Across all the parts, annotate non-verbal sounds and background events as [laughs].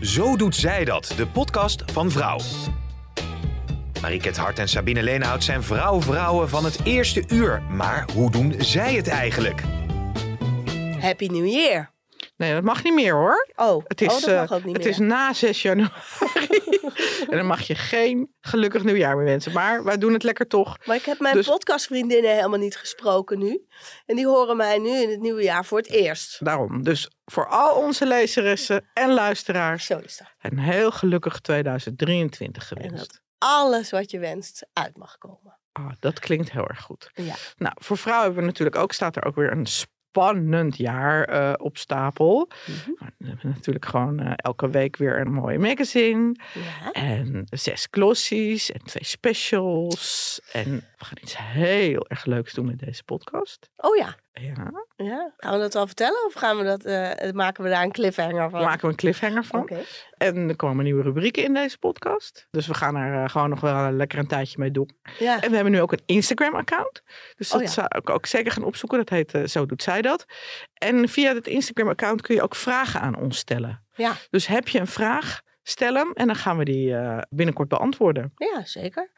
Zo doet zij dat, de podcast van Vrouw. Mariket Hart en Sabine Leenhout zijn vrouw-vrouwen van het eerste uur. Maar hoe doen zij het eigenlijk? Happy New Year. Nee, dat mag niet meer hoor. Oh, Het is, oh, dat eh, mag ook niet het meer. is na 6 januari. [laughs] en dan mag je geen gelukkig nieuwjaar meer wensen. Maar wij doen het lekker toch. Maar ik heb mijn Dus- podcastvriendinnen helemaal niet gesproken nu. En die horen mij nu in het nieuwe jaar voor het eerst. Daarom. Dus voor al onze lezeressen en luisteraars. Zo is dat. Een heel gelukkig 2023 En gewenst. dat alles wat je wenst uit mag komen. Ah, dat klinkt heel erg goed. Ja. Nou, voor vrouwen hebben we natuurlijk ook, staat er ook weer een spannend jaar eh, op stapel. Mhm. We hebben natuurlijk gewoon eh, elke week weer een mooie magazine. Ja. En zes glossies en twee specials. En we gaan iets heel erg leuks doen met deze podcast. Oh ja. Ja, ja. Gaan we dat al vertellen of gaan we dat, eh, maken we daar een cliffhanger van? maken we een cliffhanger van. Oké. En er komen nieuwe rubrieken in deze podcast. Dus we gaan er gewoon nog wel lekker een tijdje mee doen. Ja. En we hebben nu ook een Instagram-account. Dus Oh dat ja. zou ik ook zeker gaan opzoeken. Dat heet Zo doet zij dat. En via het Instagram-account kun je ook vragen aan ons stellen. Ja. Dus heb je een vraag, stel hem. En dan gaan we die eh, binnenkort beantwoorden. ja, zeker.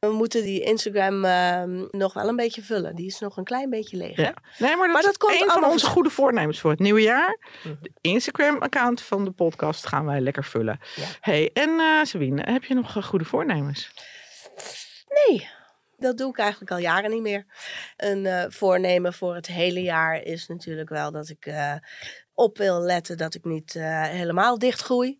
We moeten die Instagram ehm, nog wel een beetje vullen. Die is nog een klein beetje leeg. hè? Nee, maar dat, Maar dat is komt een van onze goede voornemens voor het nieuwe jaar. Mhm. De Instagram-account van de podcast gaan wij lekker vullen. Ja. Hey, en eh Sabine, heb je nog eh, goede voornemens? Nee, dat doe ik eigenlijk al jaren niet meer. Een eh, voornemen voor het hele jaar is natuurlijk wel dat ik eh, op wil letten dat ik niet eh, helemaal dichtgroei.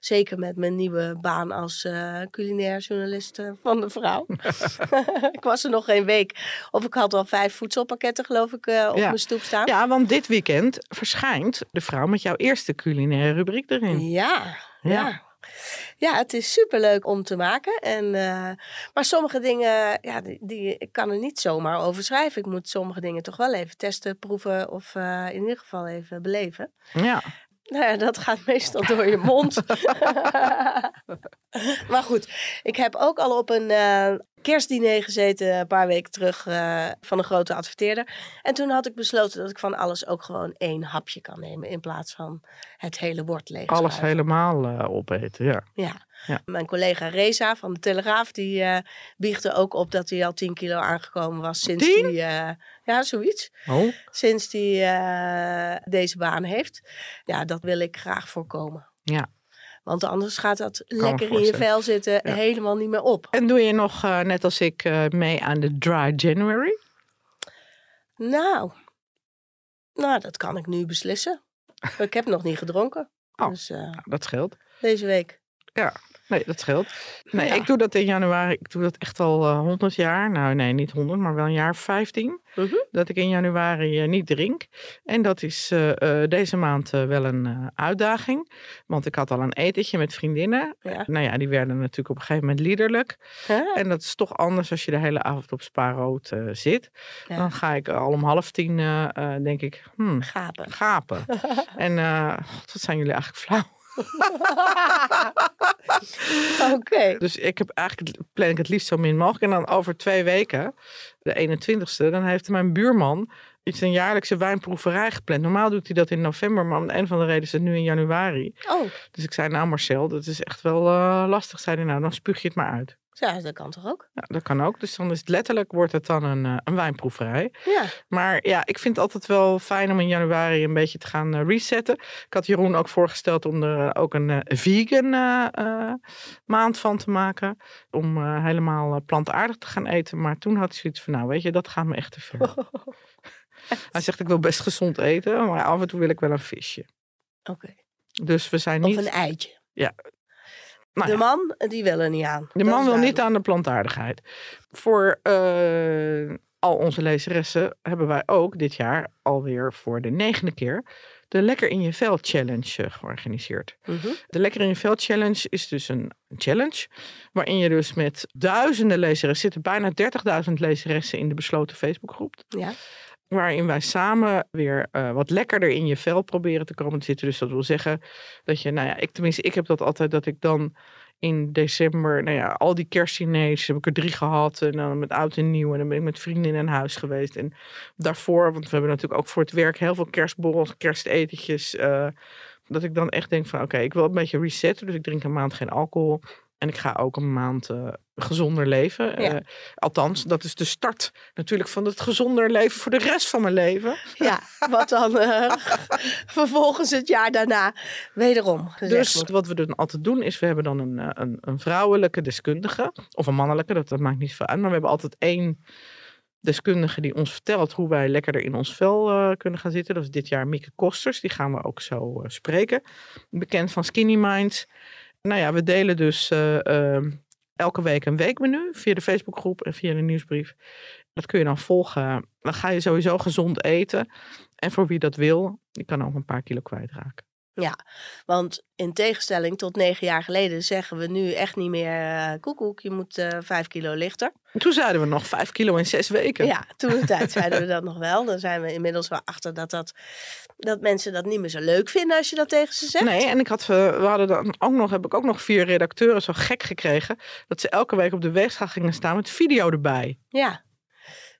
Zeker met mijn nieuwe baan als culinair journalist van de vrouw. [laughs] [laughs] ik was er nog geen week. Of ik had al vijf voedselpakketten geloof ik op Ja. mijn stoep staan. Ja, want dit weekend verschijnt de vrouw met jouw eerste culinaire rubriek erin. Ja, Ja. ja. Ja, het is superleuk om te maken. En, eh, maar sommige dingen, ja, die, ik kan er niet zomaar over schrijven. Ik moet sommige dingen toch wel even testen, proeven of eh, in ieder geval even beleven. Ja. Nou ja, dat gaat meestal door je mond. [laughs] maar goed, ik heb ook al op een eh, kerstdiner gezeten een paar weken terug eh, van een grote adverteerder. En toen had ik besloten dat ik van alles ook gewoon één hapje kan nemen in plaats van het hele bord leeg. Alles helemaal eh, opeten, ja. Ja. Ja. Mijn collega Reza van de Telegraaf, die biechtte ook op dat hij al 10 kilo aangekomen was sinds 10? hij, eh, ja, zoiets. Oh, Sinds hij eh, deze baan heeft. Ja, dat wil ik graag voorkomen. ja. Want anders gaat dat lekker in je vel zitten Ja. helemaal niet meer op. En doe je nog, net als ik, mee aan de Dry January? Nou, nou, dat kan ik nu beslissen. [laughs] ik heb nog niet gedronken. Oh. Dus Nou, dat scheelt. deze week. Nee, dat scheelt. Nee, Ja. ik doe dat in januari. Ik doe dat echt al eh 100 jaar. Nou, nee, niet 100, maar wel een jaar 15. Mhm. Dat ik in januari eh, niet drink. En dat is eh, deze maand wel een uitdaging. Want ik had al een etentje met vriendinnen. Ja. Nou ja, die werden natuurlijk op een gegeven moment liederlijk. Huh? En dat is toch anders als je de hele avond op spaarrood eh, zit. Ja. Dan ga ik al om half tien, denk ik, hmm, Gapen. gapen. [laughs] en wat zijn jullie eigenlijk flauw. [laughs] Oké. Dus ik heb eigenlijk plan ik het liefst zo min mogelijk. En dan over twee weken, de 21ste, dan heeft mijn buurman iets een jaarlijkse wijnproeverij gepland. Normaal doet hij dat in november, maar om een van de reden is het nu in januari. Oh, Dus ik zei, nou Marcel, dat is echt wel eh, lastig. Zei hij, nou dan spuug je het maar uit. Ja, dat kan toch ook? Ja, dat kan ook. Dus dan is het letterlijk, wordt het dan een, eh, een wijnproeverij. Ja. Maar ja, ik vind het altijd wel fijn om in januari een beetje te gaan eh, resetten. Ik had Jeroen ook voorgesteld om er eh, ook een vegan maand van te maken. Om helemaal plantaardig te gaan eten. Maar toen had hij zoiets van, nou weet je, dat gaat me echt te ver. [laughs] hij zegt, ik wil best gezond eten, maar af en toe wil ik wel een visje. Oké. Dus we zijn Of niet... een eitje. Nou de ja, man, die wil er niet aan. de Dat man wil niet aan de plantaardigheid. Voor eh, al onze lezeressen hebben wij ook dit jaar alweer voor de negende keer de Lekker in je Vel Challenge eh, georganiseerd. Mhm. De Lekker in je Vel Challenge is dus een challenge. Waarin je dus met duizenden lezeressen, zitten bijna 30.000 lezeressen in de besloten Facebookgroep. Ja. Waarin wij samen weer eh, wat lekkerder in je vel proberen te komen te zitten. Dus dat wil zeggen dat je, nou ja, ik tenminste, ik heb dat altijd dat ik dan in december, nou ja, al die kerstdiners heb ik er drie gehad. En dan met oud en nieuw. En dan ben ik met vrienden in huis geweest. En daarvoor, want we hebben natuurlijk ook voor het werk heel veel kerstborrels, kerstetentjes. eh, dat ik dan echt denk van, oké, ik wil een beetje resetten. Dus ik drink een maand geen alcohol. En ik ga ook een maand eh, gezonder leven. Ja. Eh, althans, dat is de start natuurlijk van het gezonder leven voor de rest van mijn leven. ja, wat dan eh, [laughs] vervolgens het jaar daarna wederom Dus wordt. wat we dan altijd doen is, we hebben dan een, een, een vrouwelijke deskundige. Of een mannelijke, dat, dat maakt niet veel uit. Maar we hebben altijd één deskundige die ons vertelt hoe wij lekkerder in ons vel kunnen gaan zitten. Dat is dit jaar Mieke Kosters. Die gaan we ook zo spreken. Bekend van Skinny Minds. Nou ja, we delen dus eh, ehm, elke week een weekmenu via de Facebookgroep en via de nieuwsbrief. Dat kun je dan volgen. Dan ga je sowieso gezond eten. En voor wie dat wil, die kan ook een paar kilo kwijtraken. Want in tegenstelling tot negen jaar geleden zeggen we nu echt niet meer eh, koekoek, je moet eh, vijf kilo lichter. Toen zeiden we nog vijf kilo in zes weken. Ja, toen de tijd [laughs] zeiden we dat nog wel. Dan zijn we inmiddels wel achter dat, dat, dat mensen dat niet meer zo leuk vinden als je dat tegen ze zegt. Nee, en ik had, eh, we hadden dan ook nog, heb ik ook nog vier redacteuren zo gek gekregen. Dat ze elke week op de weegschaal gingen staan met video erbij. Ja.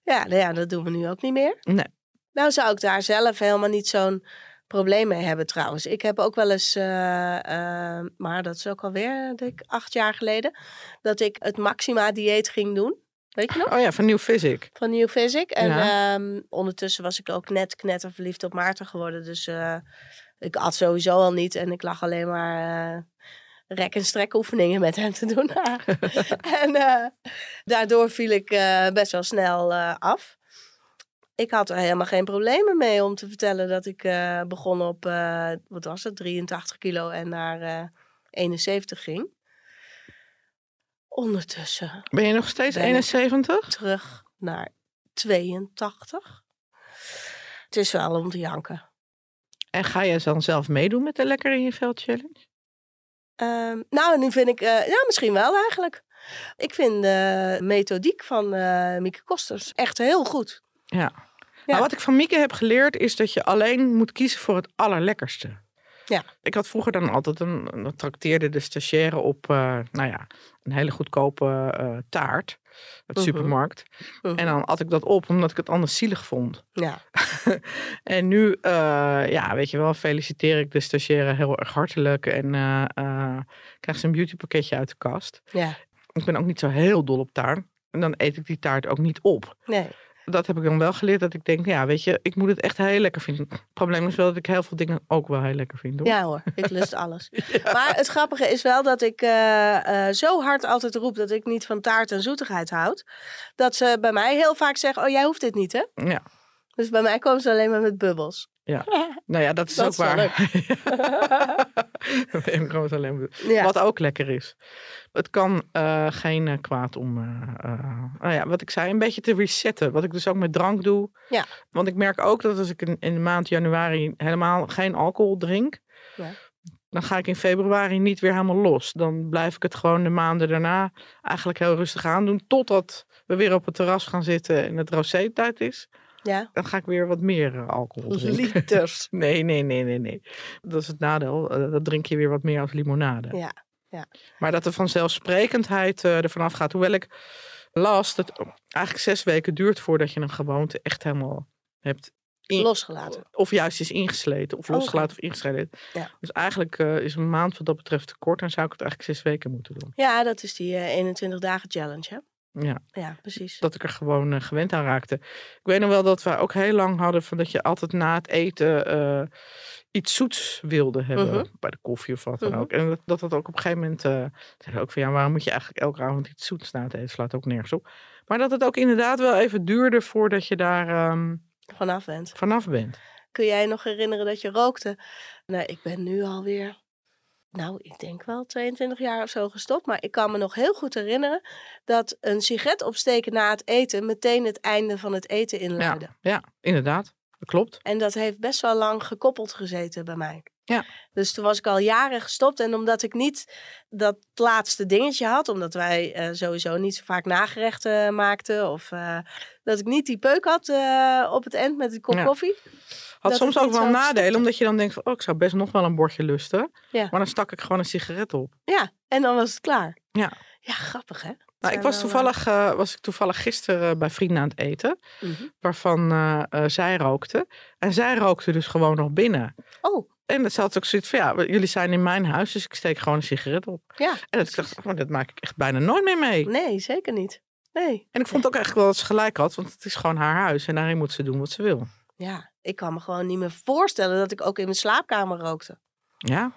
Ja, nou ja, dat doen we nu ook niet meer. Nee. Nou zou ik daar zelf helemaal niet zo'n probleem mee hebben trouwens. Ik heb ook wel eens, eh, eh, maar dat is ook alweer denk ik, acht jaar geleden, dat ik het Maxima dieet ging doen. Weet je nog? Oh ja, van New Physic. Van New Physic. En Ja. ehm, ondertussen was ik ook net knetterverliefd op Maarten geworden. Dus eh, ik at sowieso al niet. En ik lag alleen maar rek- en strek oefeningen met hem te doen. [laughs] [laughs] en daardoor viel ik best wel snel af. Ik had er helemaal geen problemen mee om te vertellen dat ik eh, begon op, eh, wat was het, 83 kilo en naar eh 71 ging. Ondertussen Ben je nog steeds Ben ik. 71? terug naar 82. Het is wel om te janken. En ga je dan zelf meedoen met de Lekker in je Vel Challenge? Ehm, nou, nu vind ik, ja, misschien wel eigenlijk. Ik vind de methodiek van Mieke Kosters echt heel goed. Ja. Ja. Maar wat ik van Mieke heb geleerd is dat je alleen moet kiezen voor het allerlekkerste. Ja. Ik had vroeger dan altijd een, dan trakteerde de stagiaire op, eh, nou ja, een hele goedkope eh, taart uit de Mhm. supermarkt. En dan at ik dat op omdat ik het anders zielig vond. Ja, [laughs] En nu, eh, ja, weet je wel, feliciteer ik de stagiaire heel erg hartelijk. En krijg ze een beautypakketje uit de kast. ja, Ik ben ook niet zo heel dol op taart. En dan eet ik die taart ook niet op. nee. Dat heb ik dan wel geleerd, dat ik denk, ja, weet je, ik moet het echt heel lekker vinden. Het probleem is wel dat ik heel veel dingen ook wel heel lekker vind. Hoor. Ja hoor, ik lust alles. [laughs] Maar het grappige is wel dat ik eh, eh, zo hard altijd roep dat ik niet van taart en zoetigheid houd. Dat ze bij mij heel vaak zeggen, oh jij hoeft dit niet hè? Ja. Dus bij mij komen ze alleen maar met bubbels. [laughs] Nou ja, dat is Dat ook is waar. [laughs] Alleen Ja. Wat ook lekker is. Het kan eh, geen eh, kwaad om, eh, nou ja, wat ik zei, een beetje te resetten. Wat ik dus ook met drank doe. Ja. Want ik merk ook dat als ik in, in de maand januari helemaal geen alcohol drink. Ja. Dan ga ik in februari niet weer helemaal los. Dan blijf ik het gewoon de maanden daarna eigenlijk heel rustig aandoen. Totdat we weer op het terras gaan zitten en het rosé-tijd is. Ja, Dan ga ik weer wat meer eh, alcohol drinken. liters. [laughs] Nee, nee, nee, nee, nee. Dat is het nadeel. Eh, dat drink je weer wat meer als limonade. Ja, Maar dat er vanzelfsprekendheid uh, ervan afgaat. Hoewel ik las dat het eigenlijk zes weken duurt voordat je een gewoonte echt helemaal hebt. in- losgelaten. Of juist is ingesleten. Of Oké. losgelaten of ingesleten. Ja. Dus eigenlijk eh, is een maand wat dat betreft te kort. En zou ik het eigenlijk zes weken moeten doen. Ja, dat is die eh, 21 dagen challenge hè? Ja, Ja, precies. dat ik er gewoon eh, gewend aan raakte. Ik weet nog wel dat we ook heel lang hadden van dat je altijd na het eten eh, iets zoets wilde hebben. Mhm. Bij de koffie of wat dan Mhm. ook. En dat, dat dat ook op een gegeven moment. zeiden ook van ja, waarom moet je eigenlijk elke avond iets zoets na het eten? Slaat ook nergens op. Maar dat het ook inderdaad wel even duurde voordat je daar ehm, Vanaf bent. vanaf bent. Kun jij nog herinneren dat je rookte? Nou, ik ben nu alweer, nou, ik denk wel 22 jaar of zo gestopt. Maar ik kan me nog heel goed herinneren dat een sigaret opsteken na het eten meteen het einde van het eten Ja, inluidde. ja, inderdaad. dat klopt. En dat heeft best wel lang gekoppeld gezeten bij mij. Ja. Dus toen was ik al jaren gestopt. En omdat ik niet dat laatste dingetje had, omdat wij eh, sowieso niet zo vaak nagerechten maakten, of eh, dat ik niet die peuk had eh, op het eind met die kop Ja. koffie. Had soms ook wel nadelen, omdat je dan denkt van, oh, ik zou best nog wel een bordje lusten. Ja. Maar dan stak ik gewoon een sigaret op. Ja, en dan was het klaar. Ja. Ja, grappig hè? Nou, ik was toevallig, was ik toevallig gisteren bij vrienden aan het eten, mhm. waarvan zij rookte. En zij rookte dus gewoon nog binnen. Oh, En dat zat ook zoiets van, ja, jullie zijn in mijn huis, dus ik steek gewoon een sigaret op. ja. En dat ik dacht, oh, dat maak ik echt bijna nooit meer mee. Nee, zeker niet. Nee. En ik vond ook echt wel dat ze gelijk had, want het is gewoon haar huis. En daarin moet ze doen wat ze wil. Ja, ik kan me gewoon niet meer voorstellen dat ik ook in mijn slaapkamer rookte. Ja,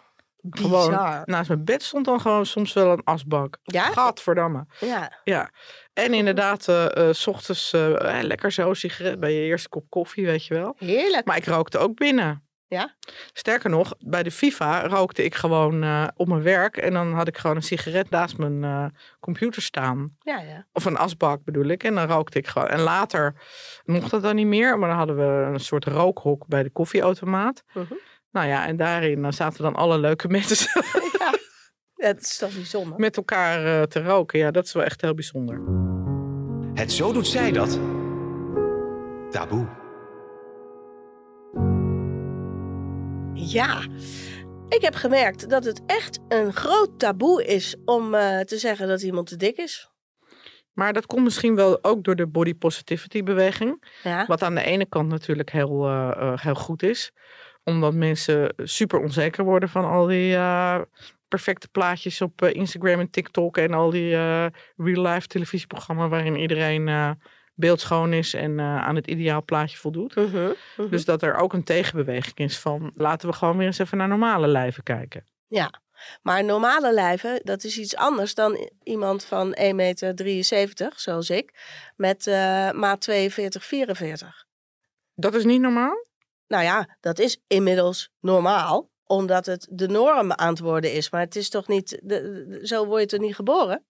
gewoon Bizar. naast mijn bed stond dan gewoon soms wel een asbak. Ja? Gadverdamme. Ja. Ja, en inderdaad, eh, eh, s ochtends eh, lekker zo sigaret bij je eerste kop koffie, weet je wel. Heerlijk. Maar ik rookte ook binnen. Ja? Sterker nog, bij de FIFA rookte ik gewoon eh, op mijn werk. En dan had ik gewoon een sigaret naast mijn eh, computer staan. Ja, ja. Of een asbak bedoel ik. En dan rookte ik gewoon. En later mocht dat dan niet meer. Maar dan hadden we een soort rookhok bij de koffieautomaat. Mhm. Nou ja, en daarin eh, zaten dan alle leuke mensen [laughs] ja. Dat is toch bijzonder. met elkaar eh, te roken. Ja, dat is wel echt heel bijzonder. Het Zo Doet Zij Dat. Taboe. Ja, ik heb gemerkt dat het echt een groot taboe is om eh, te zeggen dat iemand te dik is. Maar dat komt misschien wel ook door de body positivity beweging. Ja, Wat aan de ene kant natuurlijk heel, eh, eh, heel goed is. Omdat mensen super onzeker worden van al die perfecte plaatjes op Instagram en TikTok. En al die eh, real-life televisieprogramma's waarin iedereen beeldschoon is en eh, aan het ideaal plaatje voldoet. Mhm, mhm. Dus dat er ook een tegenbeweging is van laten we gewoon weer eens even naar normale lijven kijken. maar normale lijven, dat is iets anders dan iemand van 1,73 meter, zoals ik, met eh maat 42, 44. Dat is niet normaal? Nou ja, dat is inmiddels normaal, omdat het de norm aan het worden is. Maar het is toch niet, de, de- zo word je toch niet geboren?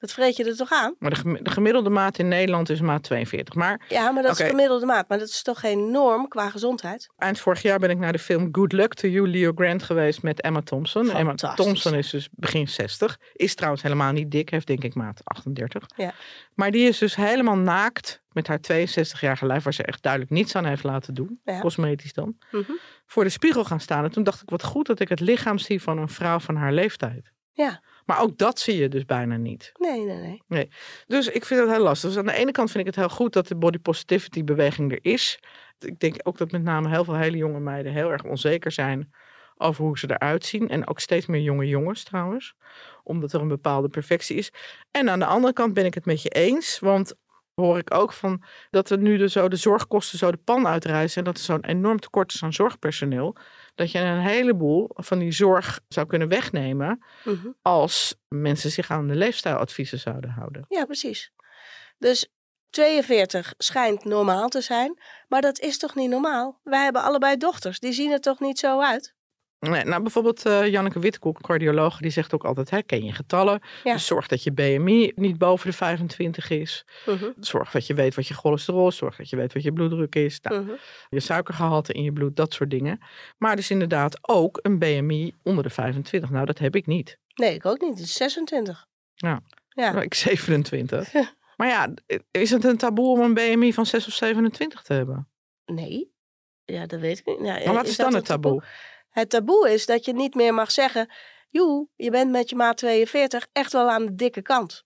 Dat vreet je er toch aan? Maar de, gemi- de gemiddelde maat in Nederland is maat 42. Maar Ja, maar dat Oké. is gemiddelde maat. Maar dat is toch geen norm qua gezondheid? eind vorig jaar ben ik naar de film Good Luck to You, Leo Grant geweest met Emma Thompson. Emma. Thompson is dus begin 60. Is trouwens helemaal niet dik, heeft denk ik maat 38. Ja. Maar die is dus helemaal naakt met haar 62-jarige lijf, waar ze echt duidelijk niets aan heeft laten doen. Ja. Cosmetisch dan. Mhm. Voor de spiegel gaan staan. En toen dacht ik, wat goed dat ik het lichaam zie van een vrouw van haar leeftijd. Ja. Maar ook dat zie je dus bijna niet. Nee, nee, nee. Dus ik vind het heel lastig. Dus aan de ene kant vind ik het heel goed dat de body positivity beweging er is. Ik denk ook dat met name heel veel hele jonge meiden heel erg onzeker zijn over hoe ze eruit zien. En ook steeds meer jonge jongens trouwens. Omdat er een bepaalde perfectie is. En aan de andere kant ben ik het met je eens. Want hoor ik ook van dat er nu de, zo de zorgkosten zo de pan uitreizen. En dat er zo'n enorm tekort is aan zorgpersoneel. Dat je een heleboel van die zorg zou kunnen wegnemen. Mhm. Als mensen zich aan de leefstijladviezen zouden houden. Ja, precies. Dus 42 schijnt normaal te zijn. Maar dat is toch niet normaal? Wij hebben allebei dochters. Die zien er toch niet zo uit? Nee, nou, bijvoorbeeld eh, Janneke Wittekoek, cardioloog, die zegt ook altijd: herken je getallen. Ja. Dus zorg dat je BMI niet boven de 25 is. Mhm, Zorg dat je weet wat je cholesterol is. Zorg dat je weet wat je bloeddruk is. Nou, mhm. Je suikergehalte in je bloed, dat soort dingen. Maar dus inderdaad ook een BMI onder de 25. Nou, dat heb ik niet. Nee, ik ook niet. Het is 26. Ja. Ja. Nou, ik 27. [laughs] maar ja, is het een taboe om een BMI van 6 of 27 te hebben? Nee. Ja, dat weet ik niet. Nou, Maar wat is, dan het taboe? Het taboe is dat je niet meer mag zeggen... Joe, je bent met je maat 42 echt wel aan de dikke kant.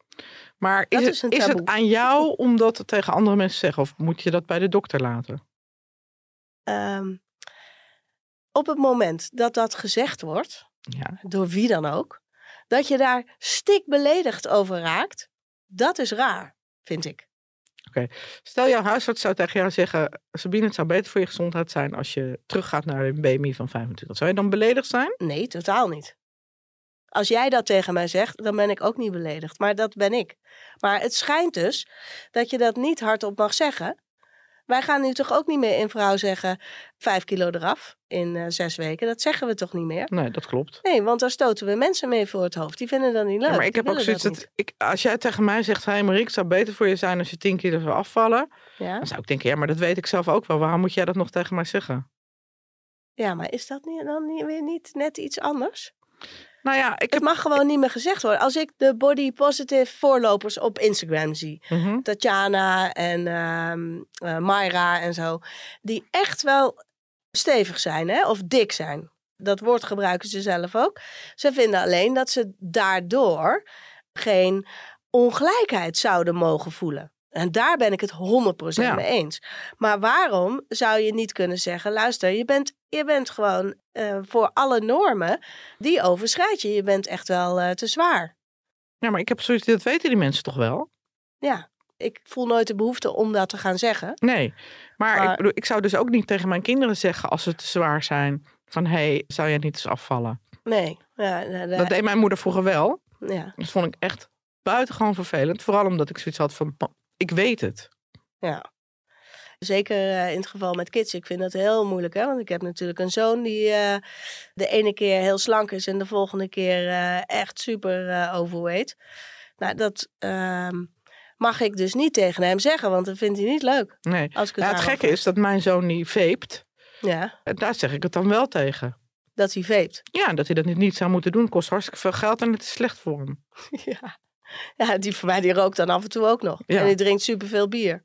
Maar is, het, is het taboe. aan jou om dat tegen andere mensen te zeggen? Of moet je dat bij de dokter laten? Ehm, op het moment dat dat gezegd wordt, Ja. door wie dan ook, dat je daar stik beledigd over raakt, dat is raar, vind ik. Stel jouw huisarts zou tegen jou zeggen... Sabine, het zou beter voor je gezondheid zijn als je teruggaat naar een BMI van 25. Zou je dan beledigd zijn? Nee, totaal niet. Als jij dat tegen mij zegt, dan ben ik ook niet beledigd. Maar dat ben ik. Maar het schijnt dus dat je dat niet hardop mag zeggen. Wij gaan nu toch ook niet meer in vrouw zeggen vijf kilo eraf in eh, zes weken. Dat zeggen we toch niet meer? Nee, dat klopt. Nee, want daar stoten we mensen mee voor het hoofd. Die vinden dat niet leuk. Ja, maar ik heb ook zoiets dat dat, ik, als jij tegen mij zegt, hey Marie, het zou beter voor je zijn als je 10 kilo zou afvallen. Ja? Dan zou ik denken, ja, maar dat weet ik zelf ook wel. Waarom moet jij dat nog tegen mij zeggen? ja, maar is dat niet, dan niet, weer niet net iets anders? Nou ja, ik Het mag gewoon niet meer gezegd worden. Als ik de body positive voorlopers op Instagram zie. Mhm. Tatjana en ehm eh, Mayra en zo. Die echt wel stevig zijn hè? of dik zijn. Dat woord gebruiken ze zelf ook. Ze vinden alleen dat ze daardoor geen ongelijkheid zouden mogen voelen. En daar ben ik het 100% Ja. mee eens. Maar waarom zou je niet kunnen zeggen: luister, je bent, je bent gewoon eh, voor alle normen, die overschrijd je. Je bent echt wel eh, te zwaar. Ja, maar ik heb zoiets, dat weten die mensen toch wel? Ja, ik voel nooit de behoefte om dat te gaan zeggen. Nee. Maar, Maar- Ik, bedoel, ik zou dus ook niet tegen mijn kinderen zeggen als ze te zwaar zijn. Van, hé, hey, zou jij niet eens afvallen? Nee. Ja, ja, Dat deed mijn moeder vroeger wel. ja, Dat vond ik echt buitengewoon vervelend. Vooral omdat ik zoiets had van, "Pa, ik weet het. ja. Zeker eh, in het geval met kids. Ik vind dat heel moeilijk. Hè? Want ik heb natuurlijk een zoon die eh, de ene keer heel slank is en de volgende keer eh, echt super overweight. Nou, dat ehm, mag ik dus niet tegen hem zeggen, want dat vindt hij niet leuk. Nee. Als ik het, Ja, het gekke is dat mijn zoon die veept. Ja, En daar zeg ik het dan wel tegen. dat hij veept. Ja, dat hij dat niet, niet zou moeten doen. Kost hartstikke veel geld en het is slecht voor hem. [laughs] Ja. [laughs] ja, die voor mij die rookt dan af en toe ook nog. Ja. En die drinkt superveel bier.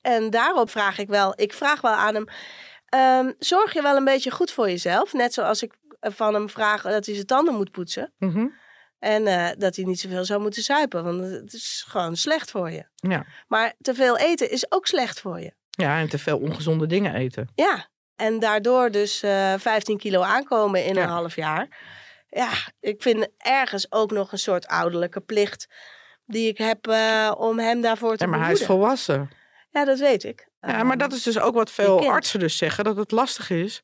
En daarop vraag ik wel, ik vraag wel aan hem, ehm, zorg je wel een beetje goed voor jezelf? Net zoals ik van hem vraag dat hij zijn tanden moet poetsen. Mhm. En eh, dat hij niet zoveel zou moeten zuipen, want het is gewoon slecht voor je. Ja. Maar te veel eten is ook slecht voor je. ja, en te veel ongezonde dingen eten. Ja, en daardoor dus eh 15 kilo aankomen in Ja. een half jaar. Ja, ik vind ergens ook nog een soort ouderlijke plicht die ik heb eh, om hem daarvoor te Ja, maar hij is volwassen. Ja, dat weet ik. Ja, maar dat is dus ook wat veel artsen dus zeggen. Dat het lastig is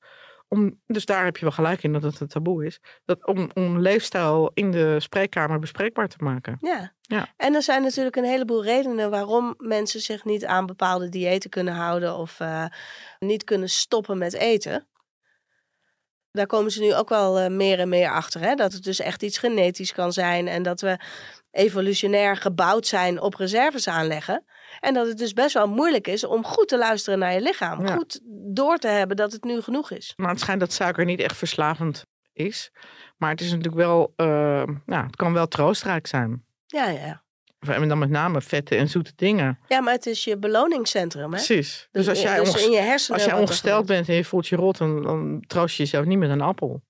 om, dus daar heb je wel gelijk in dat het een taboe is. Dat om, om leefstijl in de spreekkamer bespreekbaar te maken. Ja. Ja. En er zijn natuurlijk een heleboel redenen waarom mensen zich niet aan bepaalde diëten kunnen houden of eh, niet kunnen stoppen met eten. Daar komen ze nu ook wel eh, meer en meer achter. Hè? Dat het dus echt iets genetisch kan zijn. En dat we evolutionair gebouwd zijn op reserves aanleggen. En dat het dus best wel moeilijk is om goed te luisteren naar je lichaam. Ja. Goed door te hebben dat het nu genoeg is. Maar het schijnt dat suiker niet echt verslavend is. Maar het is natuurlijk wel, nou, het kan wel troostrijk zijn. Ja, ja, ja. En dan met name vette en zoete dingen. Ja, maar het is je beloningscentrum. Hè? Precies. Dus als jij, dus onges- in je hersenen als jij wat er ongesteld bent en je voelt je rot, dan, dan troost je jezelf niet met een appel.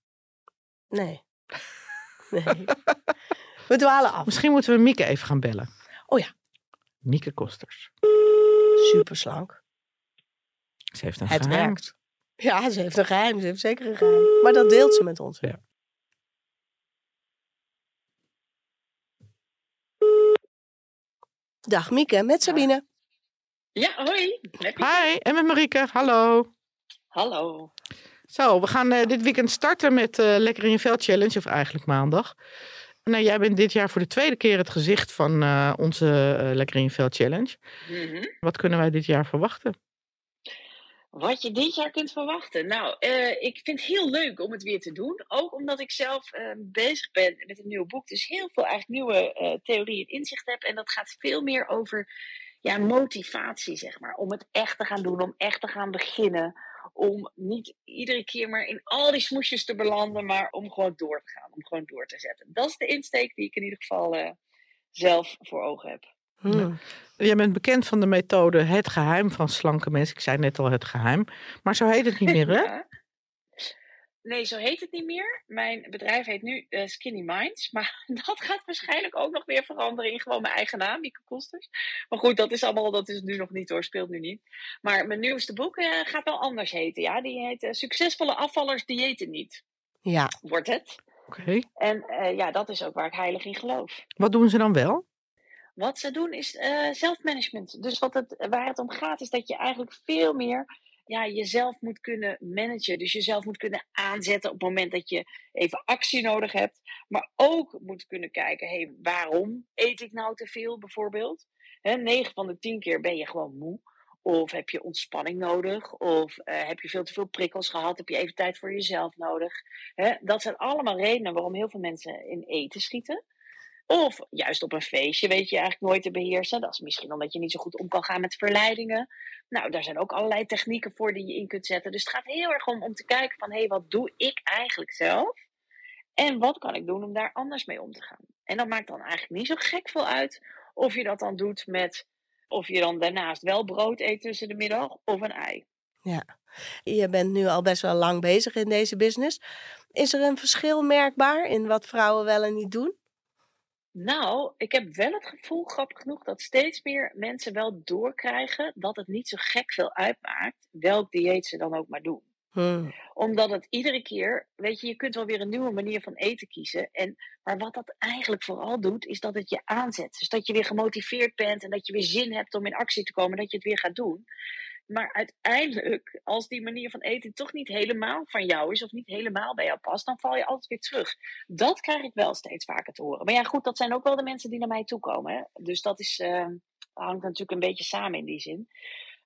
Nee. [laughs] nee. We dwalen af. Misschien moeten we Mieke even gaan bellen. Oh ja. Mieke Kosters. Super slank. Ze heeft een Het geheim. werkt. Ja, ze heeft een geheim. Ze heeft zeker een geheim. Maar dat deelt ze met ons. Ja. Dag Mieke, met Sabine. Ja, hoi. Hi, en met Marieke. Hallo. Hallo. Zo, we gaan eh, dit weekend starten met eh, Lekker in je Vel Challenge, of eigenlijk maandag. Nou, jij bent dit jaar voor de tweede keer het gezicht van eh, onze eh, Lekker in je Vel Challenge. Mhm. Wat kunnen wij dit jaar verwachten? Wat je dit jaar kunt verwachten. Nou, eh, ik vind het heel leuk om het weer te doen. Ook omdat ik zelf eh, bezig ben met een nieuw boek. Dus heel veel eigenlijk nieuwe eh, theorieën en inzicht heb. En dat gaat veel meer over ja, motivatie, zeg maar. Om het echt te gaan doen, om echt te gaan beginnen. Om niet iedere keer maar in al die smoesjes te belanden, maar om gewoon door te gaan. Om gewoon door te zetten. Dat is de insteek die ik in ieder geval zelf voor ogen heb. Hmm. Jij bent bekend van de methode Het Geheim van Slanke Mensen. Ik zei net al Het Geheim, maar zo heet het niet meer, [laughs] hè? Nee, zo heet het niet meer. Mijn bedrijf heet nu eh, Skinny Minds. Maar [laughs] dat gaat waarschijnlijk ook nog weer veranderen in gewoon mijn eigen naam, Mieke Kosters. Maar goed, dat is allemaal, dat is nu nog niet hoor, speelt nu niet. Maar mijn nieuwste boek eh, gaat wel anders heten, ja. Die heet eh, Succesvolle afvallers diëten niet, Ja, wordt het. Oké. En ja, dat is ook waar ik heilig in geloof. Wat doen ze dan wel? Wat ze doen is eh zelfmanagement. Dus wat het, waar het om gaat is dat je eigenlijk veel meer ja, jezelf moet kunnen managen. Dus jezelf moet kunnen aanzetten op het moment dat je even actie nodig hebt. Maar ook moet kunnen kijken, hey, waarom eet ik nou te veel bijvoorbeeld? Hè, 9 van de 10 keer ben je gewoon moe. Of heb je ontspanning nodig? Of eh, heb je veel te veel prikkels gehad? Heb je even tijd voor jezelf nodig? Dat zijn allemaal redenen waarom heel veel mensen in eten schieten. Of juist op een feestje weet je eigenlijk nooit te beheersen. Dat is misschien omdat je niet zo goed om kan gaan met verleidingen. Nou, daar zijn ook allerlei technieken voor die je in kunt zetten. Dus het gaat heel erg om, om te kijken van... hé, hey, wat doe ik eigenlijk zelf? En wat kan ik doen om daar anders mee om te gaan? En dat maakt dan eigenlijk niet zo gek veel uit... of je dat dan doet met... of je dan daarnaast wel brood eet tussen de middag of een ei. Ja, je bent nu al best wel lang bezig in deze business. Is er een verschil merkbaar in wat vrouwen wel en niet doen? Nou, ik heb wel het gevoel, grappig genoeg, dat steeds meer mensen wel doorkrijgen dat het niet zo gek veel uitmaakt welk dieet ze dan ook maar doen. Hmm. Omdat het iedere keer, weet je, je kunt wel weer een nieuwe manier van eten kiezen. En, maar wat dat eigenlijk vooral doet, is dat het je aanzet. Dus dat je weer gemotiveerd bent en dat je weer zin hebt om in actie te komen, dat je het weer gaat doen. Maar uiteindelijk, als die manier van eten toch niet helemaal van jou is of niet helemaal bij jou past, dan val je altijd weer terug. Dat krijg ik wel steeds vaker te horen. Maar ja, goed, dat zijn ook wel de mensen die naar mij toe komen. Dus dat is, uh, hangt natuurlijk een beetje samen in die zin.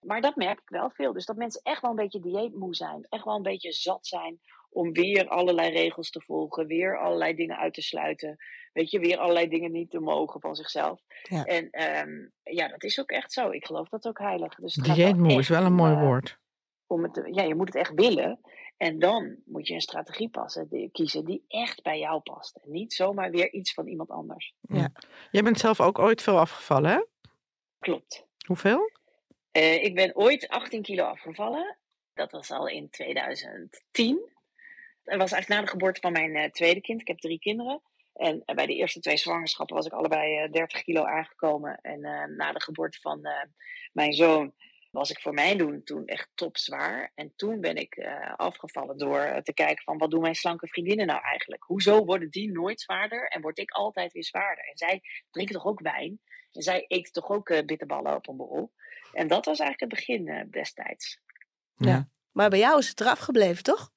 Maar dat merk ik wel veel. Dus dat mensen echt wel een beetje dieetmoe zijn. Echt wel een beetje zat zijn om weer allerlei regels te volgen. Weer allerlei dingen uit te sluiten. Weet je, weer allerlei dingen niet te mogen van zichzelf. Ja. En um, ja, dat is ook echt zo. Ik geloof dat ook heilig. Dus dieetmoe is wel een mooi woord. Om het, ja, je moet het echt willen. En dan moet je een strategie passen, die, kiezen die echt bij jou past. En niet zomaar weer iets van iemand anders. Ja. Jij bent zelf ook ooit veel afgevallen, hè? Klopt. Hoeveel? Uh, ik ben ooit 18 kilo afgevallen. Dat was al in 2010. Dat was eigenlijk na de geboorte van mijn uh, tweede kind. Ik heb drie kinderen. En uh, bij de eerste twee zwangerschappen was ik allebei 30 kilo aangekomen. En na de geboorte van mijn zoon was ik voor mijn doen toen echt topzwaar. En toen ben ik afgevallen door te kijken van wat doen mijn slanke vriendinnen nou eigenlijk? Hoezo worden die nooit zwaarder en word ik altijd weer zwaarder? En zij drinken toch ook wijn? En zij eten toch ook bitterballen op een borrel? En dat was eigenlijk het begin uh, destijds. Ja. ja. Maar bij jou is het eraf gebleven, toch?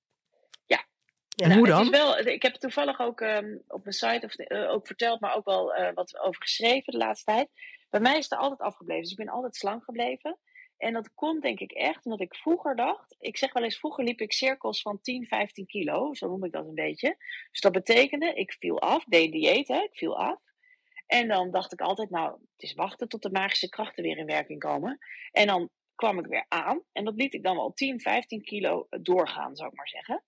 En nou, hoe dan? Het is wel, ik heb toevallig ook um, op mijn site of, uh, ook verteld, maar ook wel uh, wat over geschreven de laatste tijd. Bij mij is het altijd afgebleven. Dus ik ben altijd slank gebleven. En dat komt denk ik echt omdat ik vroeger dacht, ik zeg wel eens, vroeger liep ik cirkels van 10, 15 kilo, zo noem ik dat een beetje. Dus dat betekende, ik viel af, deed dieet, hè, ik viel af. En dan dacht ik altijd, nou, het is wachten tot de magische krachten weer in werking komen. En dan kwam ik weer aan. En dat liet ik dan wel 10, 15 kilo doorgaan, zou ik maar zeggen.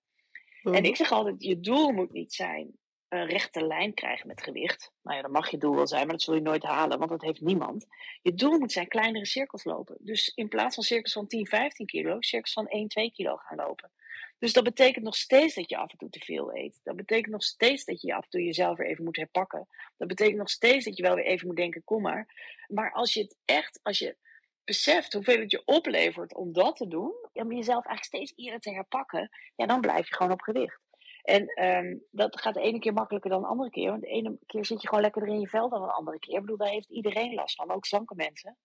En ik zeg altijd, je doel moet niet zijn een rechte lijn krijgen met gewicht. Nou ja, dat mag je doel wel zijn, maar dat zul je nooit halen, want dat heeft niemand. Je doel moet zijn kleinere cirkels lopen. Dus in plaats van cirkels van 10, 15 kilo, cirkels van 1, 2 kilo gaan lopen. Dus dat betekent nog steeds dat je af en toe te veel eet. Dat betekent nog steeds dat je af en toe jezelf weer even moet herpakken. Dat betekent nog steeds dat je wel weer even moet denken, kom maar. Maar als je het echt, als je beseft hoeveel het je oplevert om dat te doen, om jezelf eigenlijk steeds eerder te herpakken, ja, dan blijf je gewoon op gewicht. En um, dat gaat de ene keer makkelijker dan de andere keer. Want de ene keer zit je gewoon lekkerder in je vel dan de andere keer. Ik bedoel, daar heeft iedereen last van, ook slanke mensen.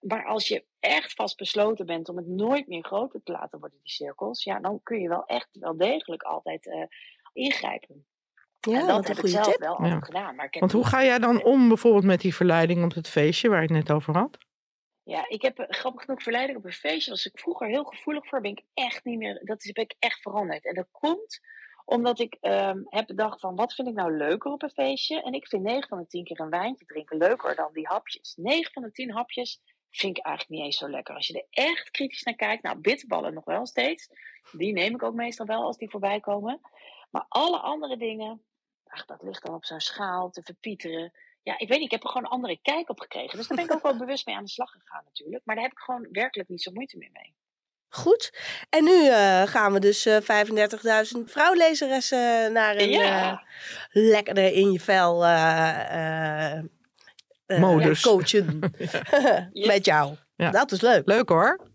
Maar als je echt vastbesloten bent om het nooit meer groter te laten worden, die cirkels, ja, dan kun je wel echt wel degelijk altijd uh, ingrijpen. Ja, en dat heb ik zelf tip. wel Ja. gedaan. Maar ik heb Want hoe ga jij dan om bijvoorbeeld met die verleiding op het feestje waar je het net over had? Ja, ik heb eh, grappig genoeg verleiding op een feestje. Was ik vroeger heel gevoelig voor. Ben ik echt niet meer. Dat is, ben ik echt veranderd. En dat komt omdat ik um, heb bedacht van wat vind ik nou leuker op een feestje. En ik vind 9 van de 10 keer een wijntje drinken leuker dan die hapjes. 9 van de 10 hapjes vind ik eigenlijk niet eens zo lekker. Als je er echt kritisch naar kijkt, nou, bitterballen nog wel steeds. Die neem ik ook meestal wel als die voorbij komen. Maar alle andere dingen, dat ligt dan op zo'n schaal te verpieteren. Ja, ik weet niet, ik heb er gewoon een andere kijk op gekregen. Dus daar ben ik ook wel bewust mee aan de slag gegaan natuurlijk. Maar daar heb ik gewoon werkelijk niet zo moeite meer mee. Goed. En nu uh, gaan we dus uh, 35.000 vrouwlezeressen naar een Ja. uh, lekkerder in je vel eh, eh, eh, Modus. coachen [laughs] [laughs] met jou. Ja. Dat is leuk. Leuk hoor.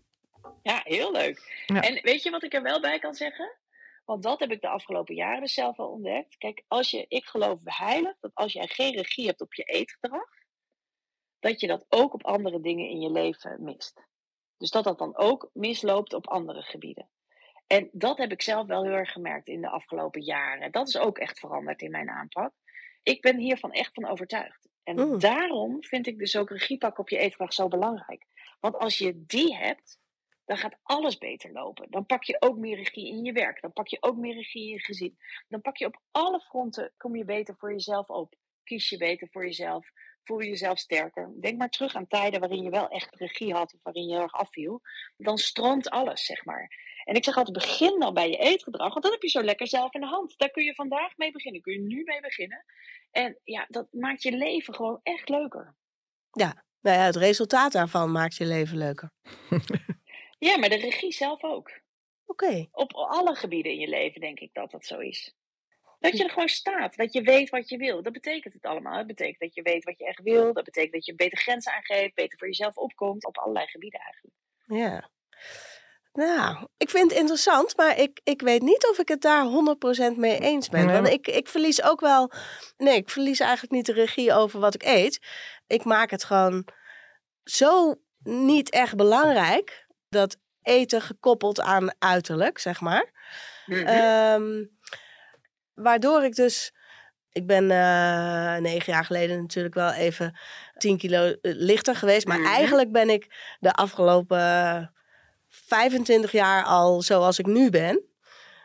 Ja, heel leuk. Ja. En weet je wat ik er wel bij kan zeggen? Want dat heb ik de afgelopen jaren dus zelf wel ontdekt. Kijk, als je, ik geloof heilig dat als jij geen regie hebt op je eetgedrag, dat je dat ook op andere dingen in je leven mist. Dus dat dat dan ook misloopt op andere gebieden. En dat heb ik zelf wel heel erg gemerkt in de afgelopen jaren. Dat is ook echt veranderd in mijn aanpak. Ik ben hiervan echt van overtuigd. En Mm. daarom vind ik dus ook regie pakken op je eetgedrag zo belangrijk. Want als je die hebt, dan gaat alles beter lopen. Dan pak je ook meer regie in je werk. Dan pak je ook meer regie in je gezin. Dan pak je op alle fronten, kom je beter voor jezelf op. Kies je beter voor jezelf. Voel je jezelf sterker. Denk maar terug aan tijden waarin je wel echt regie had of waarin je heel erg afviel. Dan stroomt alles, zeg maar. En ik zeg altijd, begin dan bij je eetgedrag, want dan heb je zo lekker zelf in de hand. Daar kun je vandaag mee beginnen, kun je nu mee beginnen. En ja, dat maakt je leven gewoon echt leuker. Ja, nou ja, het resultaat daarvan maakt je leven leuker. [laughs] Ja, maar de regie zelf ook. Oké. Op alle gebieden in je leven denk ik dat dat zo is. Dat je er gewoon staat, dat je weet wat je wil. Dat betekent het allemaal. Het betekent dat je weet wat je echt wil. Dat betekent dat je beter grenzen aangeeft, beter voor jezelf opkomt. Op allerlei gebieden eigenlijk. Ja. Nou, ik vind het interessant, maar ik, ik weet niet of ik het daar 100% mee eens ben. Nee, Want ik, ik verlies ook wel. Nee, ik verlies eigenlijk niet de regie over wat ik eet. Ik maak het gewoon zo niet echt belangrijk. Dat eten gekoppeld aan uiterlijk, zeg maar. Mhm. Ehm, waardoor ik dus. Ik ben eh, negen jaar geleden natuurlijk wel even 10 kilo eh, lichter geweest. Maar Mhm. eigenlijk ben ik de afgelopen 25 jaar al zoals ik nu ben.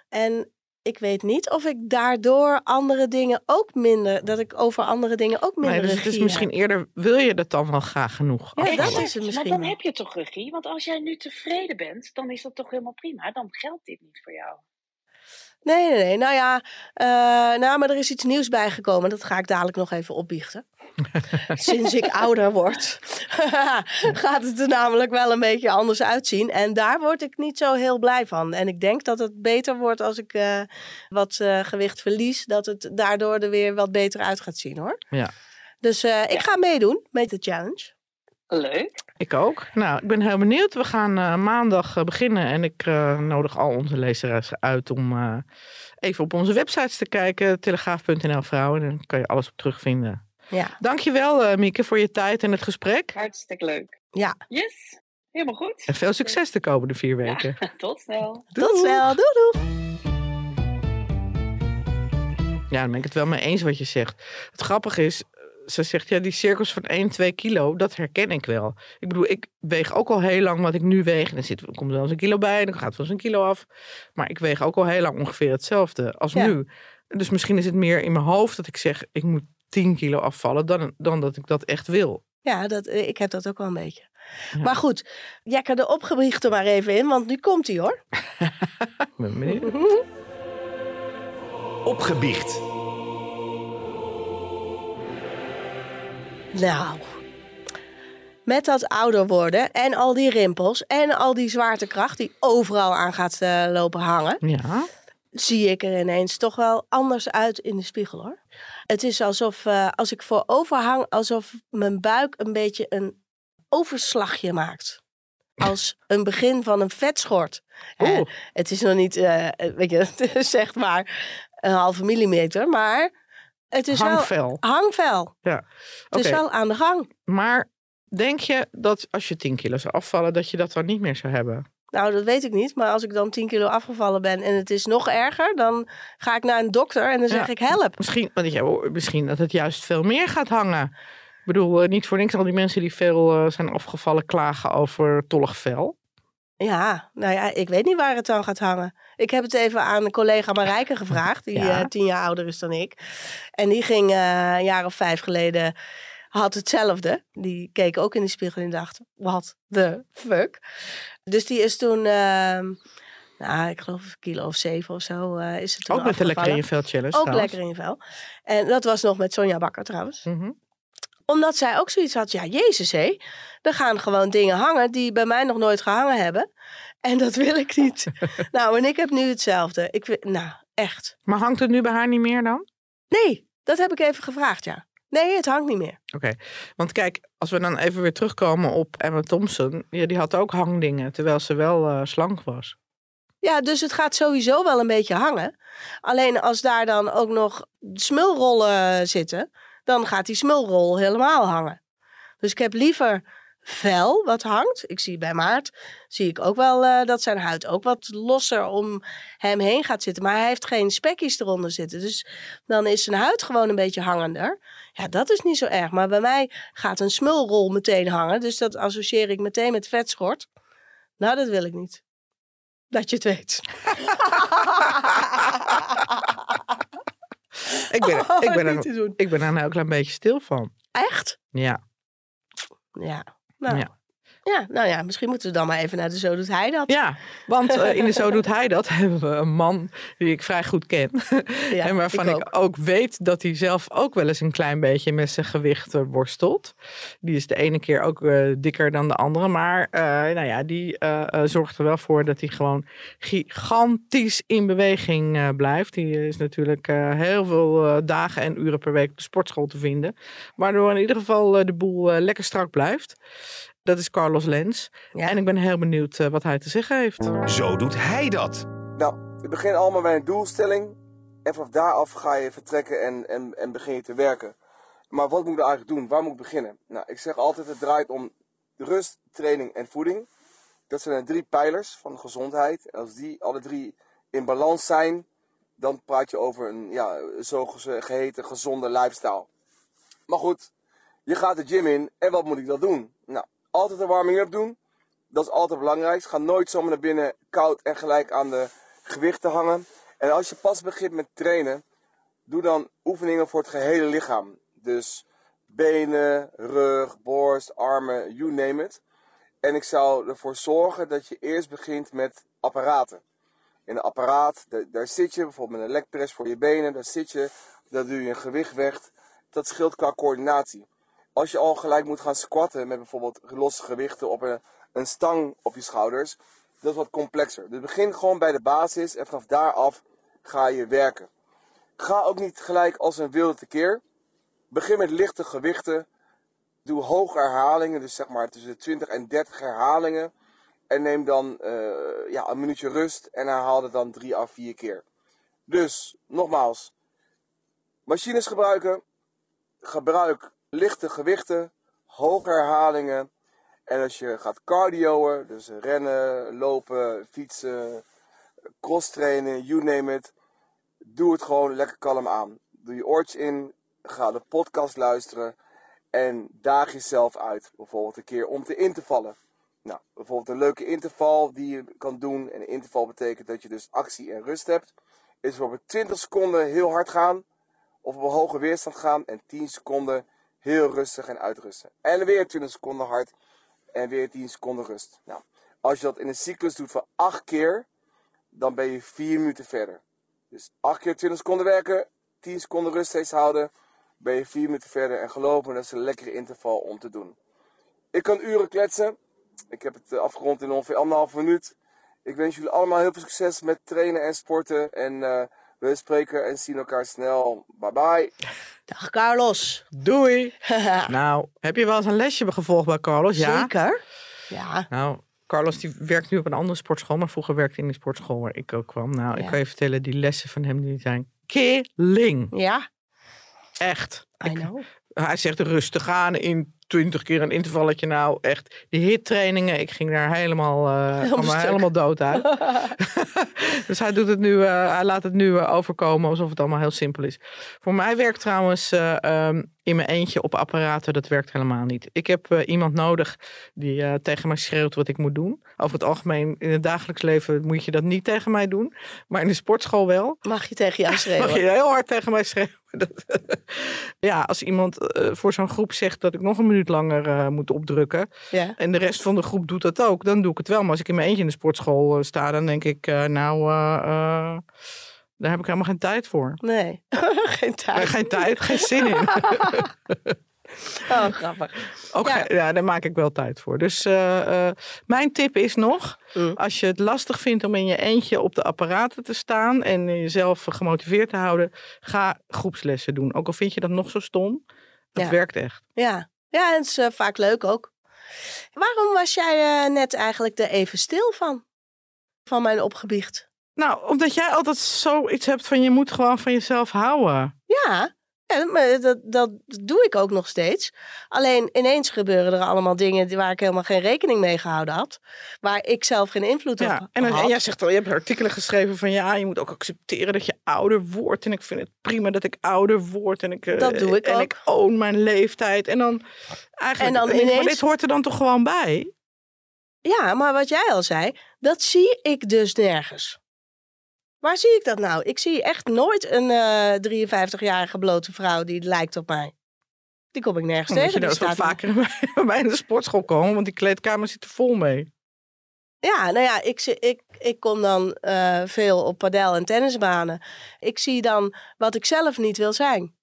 En ik weet niet of ik daardoor andere dingen ook minder. Dat ik over andere dingen ook minder. Nee, dus het is misschien heb. eerder, wil je dat dan wel graag genoeg? Ja, dat is het misschien Maar dan heb je toch regie? Want als jij nu tevreden bent, dan is dat toch helemaal prima. Dan geldt dit niet voor jou. Nee, nee, nee. Nou ja, eh, nou, maar er is iets nieuws bijgekomen. Dat ga ik dadelijk nog even opbiechten. [laughs] Sinds ik ouder word, [laughs] gaat het er namelijk wel een beetje anders uitzien. En daar word ik niet zo heel blij van. En ik denk dat het beter wordt als ik eh, wat eh, gewicht verlies. Dat het daardoor er weer wat beter uit gaat zien hoor. Ja. Dus eh, ik ga meedoen met de challenge. Leuk. Ik ook. Nou, ik ben heel benieuwd. We gaan eh, maandag eh, beginnen en ik eh, nodig al onze lezers uit om eh, even op onze websites te kijken. Telegraaf.nl vrouwen. En dan kan je alles op terugvinden. Ja. Dankjewel uh, Mieke voor je tijd en het gesprek. Hartstikke leuk. Ja. Yes. Helemaal goed. En veel succes de komende vier weken. Ja, [laughs] tot snel. Tot snel. Doei doei. Ja, dan ben ik het wel mee eens wat je zegt. Het grappige is, ze zegt ja, die cirkels van 1, 2 kilo, dat herken ik wel. Ik bedoel, ik weeg ook al heel lang wat ik nu weeg. En dan zit, komt er wel eens een kilo bij, dan gaat het wel eens een kilo af. Maar ik weeg ook al heel lang ongeveer hetzelfde als Ja. nu. Dus misschien is het meer in mijn hoofd dat ik zeg, ik moet 10 kilo afvallen, dan, dan dat ik dat echt wil. Ja, dat, eh, ik heb dat ook wel een beetje. Ja. Maar goed, jekker de opgebiecht er maar even in, want nu komt hij hoor. [laughs] Opgebiecht. Nou, met dat ouder worden en al die rimpels en al die zwaartekracht die overal aan gaat eh, lopen hangen, Ja, zie ik er ineens toch wel anders uit in de spiegel hoor. Het is alsof eh, als ik voorover hang, alsof mijn buik een beetje een overslagje maakt. Als een begin van een vetschort. Het is nog niet, eh, weet je, [laughs] zeg maar een halve millimeter, maar het is wel hangvel. hangvel. Ja. Het is wel aan de gang. Maar denk je dat als je 10 kilo zou afvallen, dat je dat dan niet meer zou hebben? Nou, dat weet ik niet. Maar als ik dan 10 kilo afgevallen ben en het is nog erger, dan ga ik naar een dokter en dan zeg Ja. ik help. Misschien, want ja, misschien dat het juist veel meer gaat hangen. Ik bedoel, eh, niet voor niks al die mensen die veel eh, zijn afgevallen klagen over tollig vel. Ja, nou ja, ik weet niet waar het dan gaat hangen. Ik heb het even aan een collega Marijke [laughs] gevraagd, die Ja. eh, tien jaar ouder is dan ik. En die ging eh, een jaar of vijf geleden, had hetzelfde. Die keek ook in de spiegel en dacht, what the fuck? Dus die is toen, ehm, nou, ik geloof een kilo of zeven of zo eh, is het toen Ook met de lekker in je vel challenge Ook trouwens. lekker in je vel. En dat was nog met Sonja Bakker trouwens. Mhm. Omdat zij ook zoiets had, ja, jezus hé. Er gaan gewoon dingen hangen die bij mij nog nooit gehangen hebben. En dat wil ik niet. [laughs] nou, en ik heb nu hetzelfde. Ik, nou, echt. Maar hangt het nu bij haar niet meer dan? Nee, dat heb ik even gevraagd, ja. Nee, het hangt niet meer. Oké, want kijk, als we dan even weer terugkomen op Emma Thompson. Ja, die had ook hangdingen, terwijl ze wel eh, slank was. Ja, dus het gaat sowieso wel een beetje hangen. Alleen als daar dan ook nog smulrollen zitten, dan gaat die smulrol helemaal hangen. Dus ik heb liever vel wat hangt. Ik zie bij Maart, zie ik ook wel eh, dat zijn huid ook wat losser om hem heen gaat zitten. Maar hij heeft geen spekjes eronder zitten. Dus dan is zijn huid gewoon een beetje hangender. Ja, dat is niet zo erg. Maar bij mij gaat een smulrol meteen hangen. Dus dat associeer ik meteen met vetschort. Nou, dat wil ik niet. Dat je het weet. [laughs] Ik ben, [laughs] Oh, ik, ben er, ik ben er nou een klein beetje stil van. Echt? Ja. Ja. Nou, Ja. Ja. nou ja, misschien moeten we dan maar even naar de Zo Doet Hij Dat. Ja, want eh, in de Zo Doet Hij Dat [laughs] hebben we een man die ik vrij goed ken. Ja, en waarvan ik ook. weet dat hij zelf ook wel eens een klein beetje met zijn gewicht eh, worstelt. Die is de ene keer ook eh, dikker dan de andere. Maar nou ja, die zorgt er wel voor dat hij gewoon gigantisch in beweging blijft. Die is natuurlijk heel veel dagen en uren per week op de sportschool te vinden. Waardoor in ieder geval de boel lekker strak blijft. Dat is Carlos Lens. Ja. En ik ben heel benieuwd eh, wat hij te zeggen heeft. Zo doet hij dat. Nou, het begint allemaal bij een doelstelling. En vanaf daaraf ga je vertrekken en, en, en begin je te werken. Maar wat moet ik eigenlijk doen? Waar moet ik beginnen? Nou, ik zeg altijd, het draait om rust, training en voeding. Dat zijn de drie pijlers van de gezondheid. En als die alle drie in balans zijn, dan praat je over een ja, zogeheten gezonde lifestyle. Maar goed, je gaat de gym in en wat moet ik dan doen? Nou, altijd een warming-up doen. Dat is altijd belangrijk. Ga nooit zomaar naar binnen koud en gelijk aan de gewichten hangen. En als je pas begint met trainen, doe dan oefeningen voor het gehele lichaam. Dus benen, rug, borst, armen, you name it. En ik zou ervoor zorgen dat je eerst begint met apparaten. In een apparaat, daar, zit je, bijvoorbeeld met een legpress voor je benen, daar zit je, daar doe je een gewicht weg. Dat scheelt qua coördinatie. Als je al gelijk moet gaan squatten met bijvoorbeeld losse gewichten op een, een stang op je schouders, dat is wat complexer. Dus begin gewoon bij de basis en vanaf daaraf ga je werken. Ga ook niet gelijk als een wilde tekeer. Begin met lichte gewichten. Doe hoge herhalingen, dus zeg maar tussen de 20 en 30 herhalingen. En neem dan eh, ja, een minuutje rust en herhaal het dan 3 à 4 keer. Dus, nogmaals, machines gebruiken. Gebruik lichte gewichten, hoge herhalingen. En als je gaat cardioen, dus rennen, lopen, fietsen, cross trainen, you name it. Doe het gewoon lekker kalm aan. Doe je oortjes in, ga de podcast luisteren en daag jezelf uit. Bijvoorbeeld een keer om te in vallen. Nou, bijvoorbeeld een leuke interval die je kan doen. En een interval betekent dat je dus actie en rust hebt. Is bijvoorbeeld 20 seconden heel hard gaan. Of op een hoge weerstand gaan. En 10 seconden heel rustig en uitrusten. En weer 20 seconden hard. En weer 10 seconden rust. Nou, als je dat in een cyclus doet van 8 keer. Dan ben je 4 minuten verder. Dus 8 keer 20 seconden werken. 10 seconden rust steeds houden. Ben je 4 minuten verder. En geloof me, dat is een lekkere interval om te doen. Ik kan uren kletsen. Ik heb het eh, afgerond in ongeveer anderhalf minuut. Ik wens jullie allemaal heel veel succes met trainen en sporten. En eh, we spreken en zien elkaar snel. Bye bye. [laughs] Dag Carlos. Doei! [laughs] Nou, heb je wel eens een lesje gevolgd bij Carlos? Ja. Zeker. Ja. Nou, Carlos die werkt nu op een andere sportschool, maar vroeger werkte hij in de sportschool waar ik ook kwam. Nou, ik kan je vertellen, die lessen van hem die zijn killing. Ja, Echt. I Ik- know. hij zegt rustig aan in 20 keer een intervalletje. Nou, echt. Die hittrainingen, ik ging daar helemaal, eh Helemaal dood uit. [laughs] [laughs] dus hij, doet het nu, eh, hij laat het nu eh, overkomen alsof het allemaal heel simpel is. Voor mij werkt trouwens eh, ehm, in mijn eentje op apparaten, dat werkt helemaal niet. Ik heb eh, iemand nodig die eh, tegen mij schreeuwt wat ik moet doen. Over het algemeen, in het dagelijks leven moet je dat niet tegen mij doen. Maar in de sportschool wel. Mag je tegen jou [laughs] schreeuwen? Mag je heel hard tegen mij schreeuwen? Dat- [laughs] ja, als iemand eh, voor zo'n groep zegt dat ik nog een minuut langer moet opdrukken. Ja. En de rest van de groep doet dat ook. Dan doe ik het wel. Maar als ik in mijn eentje in de sportschool sta, dan denk ik, nou, daar heb ik helemaal geen tijd voor. Nee, [laughs] geen tijd. Geen tijd, geen zin in. [laughs] Oh, grappig. Ook Ja. daar maak ik wel tijd voor. Dus eh, eh, mijn tip is nog, Mm. als je het lastig vindt om in je eentje op de apparaten te staan en jezelf gemotiveerd te houden, ga groepslessen doen. Ook al vind je dat nog zo stom, dat Ja. werkt echt. Ja, ja en het is eh, vaak leuk ook. Waarom was jij net eigenlijk er even stil van? Van mijn opgebiecht. Nou, omdat jij altijd zoiets hebt van je moet gewoon van jezelf houden. Ja, Ja, maar dat, dat doe ik ook nog steeds. Alleen ineens gebeuren er allemaal dingen waar ik helemaal geen rekening mee gehouden had. Waar ik zelf geen invloed op en, had. en jij zegt al, je hebt artikelen geschreven van ja, je moet ook accepteren dat je ouder wordt. En ik vind het prima dat ik ouder word. En ik, eh, Dat doe ik en ook. ik own mijn leeftijd. En dan eigenlijk, En dan ik, maar ineens- dit hoort er dan toch gewoon bij? Ja, maar wat jij al zei, dat zie ik dus nergens. Waar zie ik dat nou? Ik zie echt nooit een eh 53-jarige blote vrouw die lijkt op mij. Die kom ik nergens tegen. je wat staat vaker [laughs] bij mij in de sportschool komen. Want die kleedkamer zit er vol mee. Ja, nou ja, ik, zie- ik, ik kom dan eh, veel op padel- en tennisbanen. Ik zie dan wat ik zelf niet wil zijn.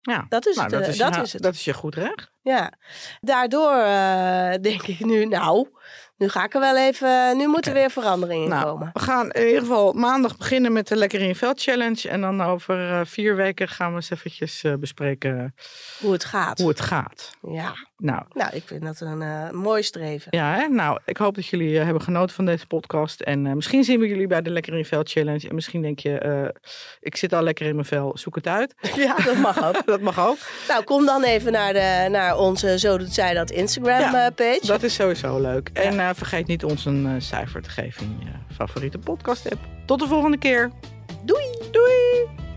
Ja, Dat is nou, het. dat, eh, is, dat ja, is het. dat is je goed recht. Ja, daardoor eh, [laughs] denk ik nu, nou, nu ga ik er wel even, nu moet er weer verandering in Nou, komen. we gaan in ieder geval maandag beginnen met de Lekker in je Veld Challenge. En dan over eh, vier weken gaan we eens eventjes eh, bespreken Hoe het gaat. hoe het gaat. Ja, Nou, nou, ik vind dat een eh, mooi streven. Ja, hè? nou, ik hoop dat jullie hebben genoten van deze podcast. En misschien zien we jullie bij de Lekker in je Veld Challenge. En misschien denk je, ik zit al lekker in mijn vel, zoek het uit. [laughs] Ja, dat mag ook. [laughs] dat mag ook. Nou, kom dan even naar, de, naar onze Zo Doet Zij Dat Instagram Ja, page. Dat is sowieso leuk. En vergeet niet ons een eh, cijfer te geven in je favoriete podcast app. Tot de volgende keer. Doei! Doei!